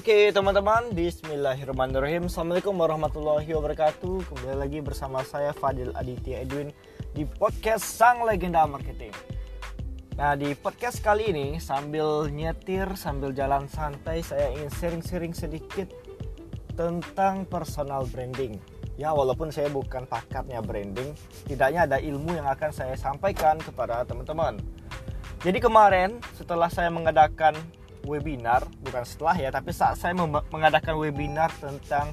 Oke teman-teman, Bismillahirrahmanirrahim. Assalamualaikum warahmatullahi wabarakatuh. Kembali lagi bersama saya Fadil Aditya Edwin Di podcast Sang Legenda Marketing. Nah di podcast kali ini Sambil nyetir, sambil jalan santai Saya ingin sharing-sharing sedikit Tentang personal branding. Ya walaupun saya bukan pakatnya branding Tidaknya ada ilmu yang akan saya sampaikan kepada teman-teman. Jadi kemarin setelah saya mengadakan webinar bukan setelah ya tapi saat saya mengadakan webinar tentang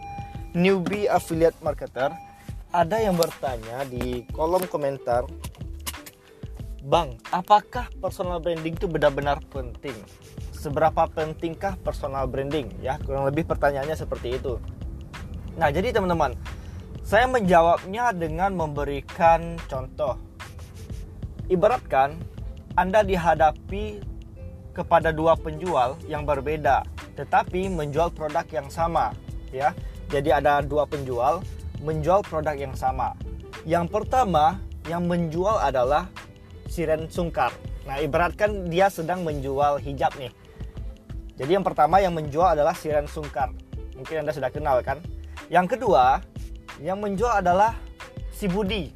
newbie affiliate marketer ada yang bertanya di kolom komentar Bang, apakah personal branding itu benar-benar penting? Seberapa pentingkah personal branding? Ya, kurang lebih pertanyaannya seperti itu. Nah, jadi teman-teman, saya menjawabnya dengan memberikan contoh. Ibaratkan Anda dihadapi kepada dua penjual yang berbeda tetapi menjual produk yang sama ya. Jadi ada dua penjual menjual produk yang sama. Yang pertama yang menjual adalah Siren Sungkar. Nah, ibaratkan dia sedang menjual hijab nih. Jadi yang pertama yang menjual adalah Siren Sungkar. Mungkin Anda sudah kenal kan? Yang kedua, yang menjual adalah si Budi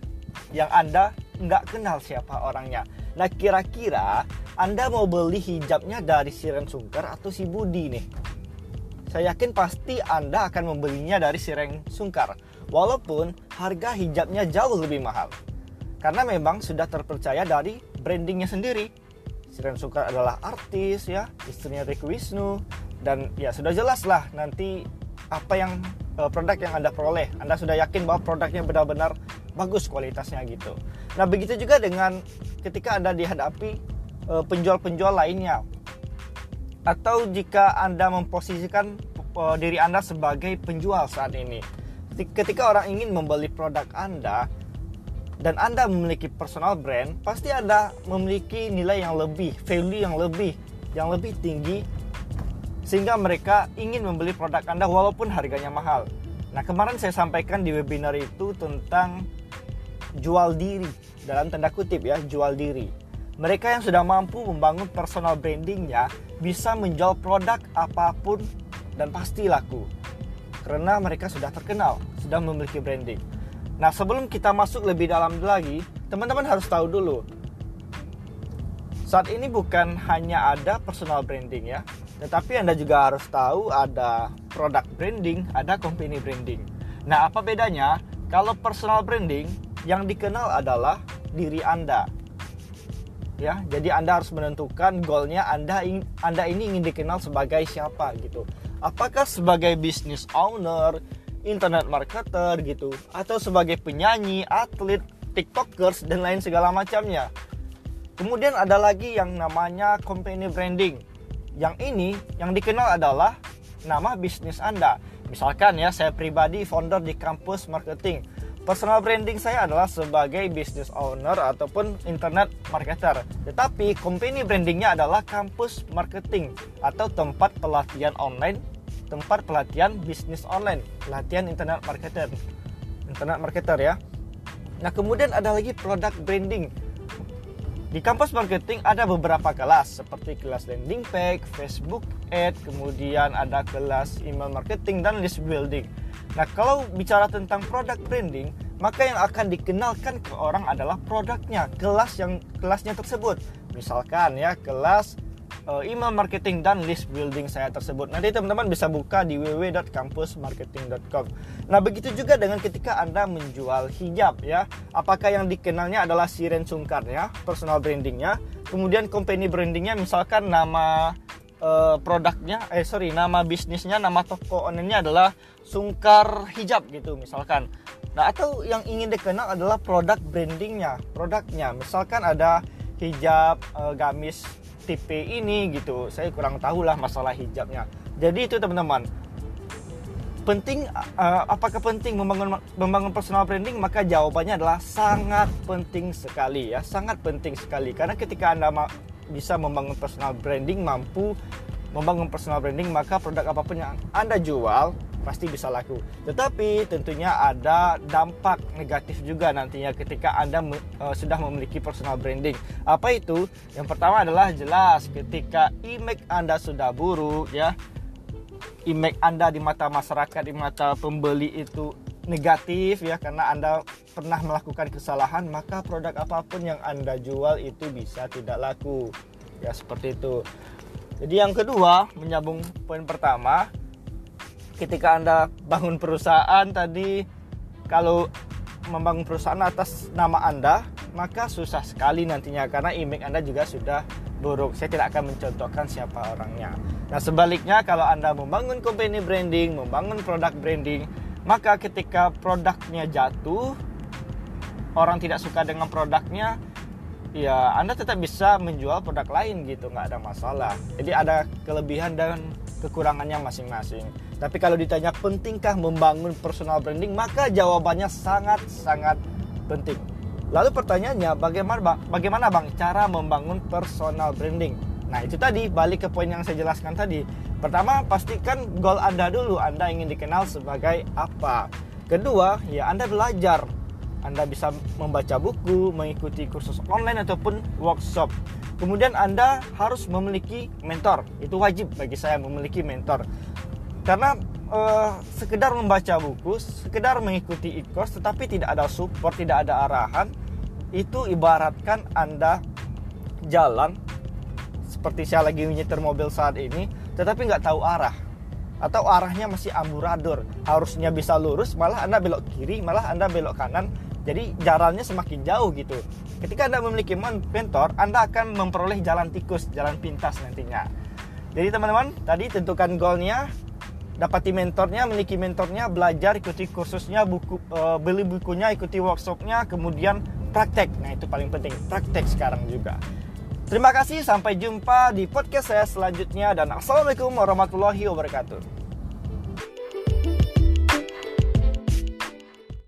yang Anda nggak kenal siapa orangnya. Nah, kira-kira anda mau beli hijabnya dari Siren Sungkar atau si Budi nih? Saya yakin pasti Anda akan membelinya dari Siren Sungkar. Walaupun harga hijabnya jauh lebih mahal. Karena memang sudah terpercaya dari brandingnya sendiri. Siren Sungkar adalah artis ya, istrinya Rick Wisnu. Dan ya sudah jelas lah nanti apa yang uh, produk yang Anda peroleh. Anda sudah yakin bahwa produknya benar-benar bagus kualitasnya gitu. Nah begitu juga dengan ketika Anda dihadapi Eh, penjual-penjual lainnya. Atau jika Anda memposisikan eh, diri Anda sebagai penjual saat ini. Ketika orang ingin membeli produk Anda dan Anda memiliki personal brand, pasti Anda memiliki nilai yang lebih, value yang lebih, yang lebih tinggi sehingga mereka ingin membeli produk Anda walaupun harganya mahal. Nah, kemarin saya sampaikan di webinar itu tentang jual diri dalam tanda kutip ya, jual diri. Mereka yang sudah mampu membangun personal brandingnya bisa menjual produk apa pun dan pasti laku. Karena mereka sudah terkenal, sudah memiliki branding. Nah sebelum kita masuk lebih dalam lagi, teman-teman harus tahu dulu. Saat ini bukan hanya ada personal branding ya, tetapi Anda juga harus tahu ada product branding, ada company branding. Nah, apa bedanya? Kalau personal branding yang dikenal adalah diri Anda, ya. Jadi anda harus menentukan goalnya anda anda ini ingin dikenal sebagai siapa gitu. Apakah sebagai business owner internet marketer gitu atau sebagai penyanyi atlet tiktokers dan lain segala macamnya. Kemudian ada lagi yang namanya company branding. Yang ini yang dikenal adalah nama bisnis anda. Misalkan ya saya pribadi founder di kampus marketing Personal branding saya adalah sebagai business owner ataupun internet marketer. Tetapi company brandingnya adalah kampus marketing atau tempat pelatihan online, tempat pelatihan bisnis online, pelatihan internet marketer. Internet marketer ya. Nah, kemudian ada lagi product branding. Di kampus marketing ada beberapa kelas seperti kelas landing page, Facebook ad, kemudian ada kelas email marketing dan list building. Nah, kalau bicara tentang produk branding, maka yang akan dikenalkan ke orang adalah produknya, kelas yang kelasnya tersebut. Misalkan ya, kelas uh, email marketing dan list building saya tersebut. Nanti teman-teman bisa buka di www.campusmarketing.com. Nah, begitu juga dengan ketika Anda menjual hijab ya. Apakah yang dikenalnya adalah Siren Sungkar ya, personal brandingnya. Kemudian company brandingnya misalkan nama uh, produknya eh sorry nama bisnisnya nama toko onlinenya adalah Sungkar Hijab gitu misalkan. Nah atau yang ingin dikenal adalah produk brandingnya produknya. Misalkan ada hijab uh, gamis tipe ini gitu. Saya kurang tahu lah masalah hijabnya. Jadi itu teman-teman penting uh, apakah penting membangun membangun personal branding? Maka jawabannya adalah sangat penting sekali ya sangat penting sekali. Karena ketika anda bisa membangun personal branding, mampu membangun personal branding, maka produk apa pun yang Anda jual pasti bisa laku. Tetapi tentunya ada dampak negatif juga nantinya ketika Anda uh, sudah memiliki personal branding. Apa itu? Yang pertama adalah jelas ketika image Anda sudah buruk ya. image Anda di mata masyarakat, di mata pembeli itu negatif ya karena Anda pernah melakukan kesalahan, maka produk apa pun yang Anda jual itu bisa tidak laku. Ya, seperti itu. Jadi yang kedua, menyambung poin pertama, ketika Anda bangun perusahaan tadi kalau membangun perusahaan atas nama Anda, maka susah sekali nantinya karena image Anda juga sudah buruk. Saya tidak akan mencontohkan siapa orangnya. Nah, sebaliknya kalau Anda membangun company branding, membangun produk branding, maka ketika produknya jatuh, orang tidak suka dengan produknya, ya Anda tetap bisa menjual produk lain gitu, nggak ada masalah. Jadi ada kelebihan dan kekurangannya masing-masing. Tapi kalau ditanya pentingkah membangun personal branding, maka jawabannya sangat-sangat penting. Lalu pertanyaannya, bagaimana bang, bagaimana bang cara membangun personal branding? Nah itu tadi balik ke poin yang saya jelaskan tadi. Pertama pastikan goal anda dulu, anda ingin dikenal sebagai apa. Kedua, ya anda belajar. Anda bisa membaca buku, mengikuti kursus online ataupun workshop. Kemudian Anda harus memiliki mentor. Itu wajib bagi saya memiliki mentor. Karena uh, sekedar membaca buku, sekedar mengikuti e-course tetapi tidak ada support, tidak ada arahan, itu ibaratkan Anda jalan seperti saya lagi menyetir mobil saat ini, tetapi nggak tahu arah. Atau arahnya masih amburadul. Harusnya bisa lurus malah anda belok kiri malah anda belok kanan. Jadi jalannya semakin jauh gitu. Ketika anda memiliki mentor anda akan memperoleh jalan tikus jalan pintas nantinya. Jadi teman-teman tadi tentukan goalnya. Dapati mentornya, memiliki mentornya, belajar, ikuti kursusnya, buku, uh, beli bukunya, ikuti workshopnya, kemudian praktek. Nah itu paling penting, praktek sekarang juga. Terima kasih, sampai jumpa di podcast saya selanjutnya dan Assalamualaikum warahmatullahi wabarakatuh.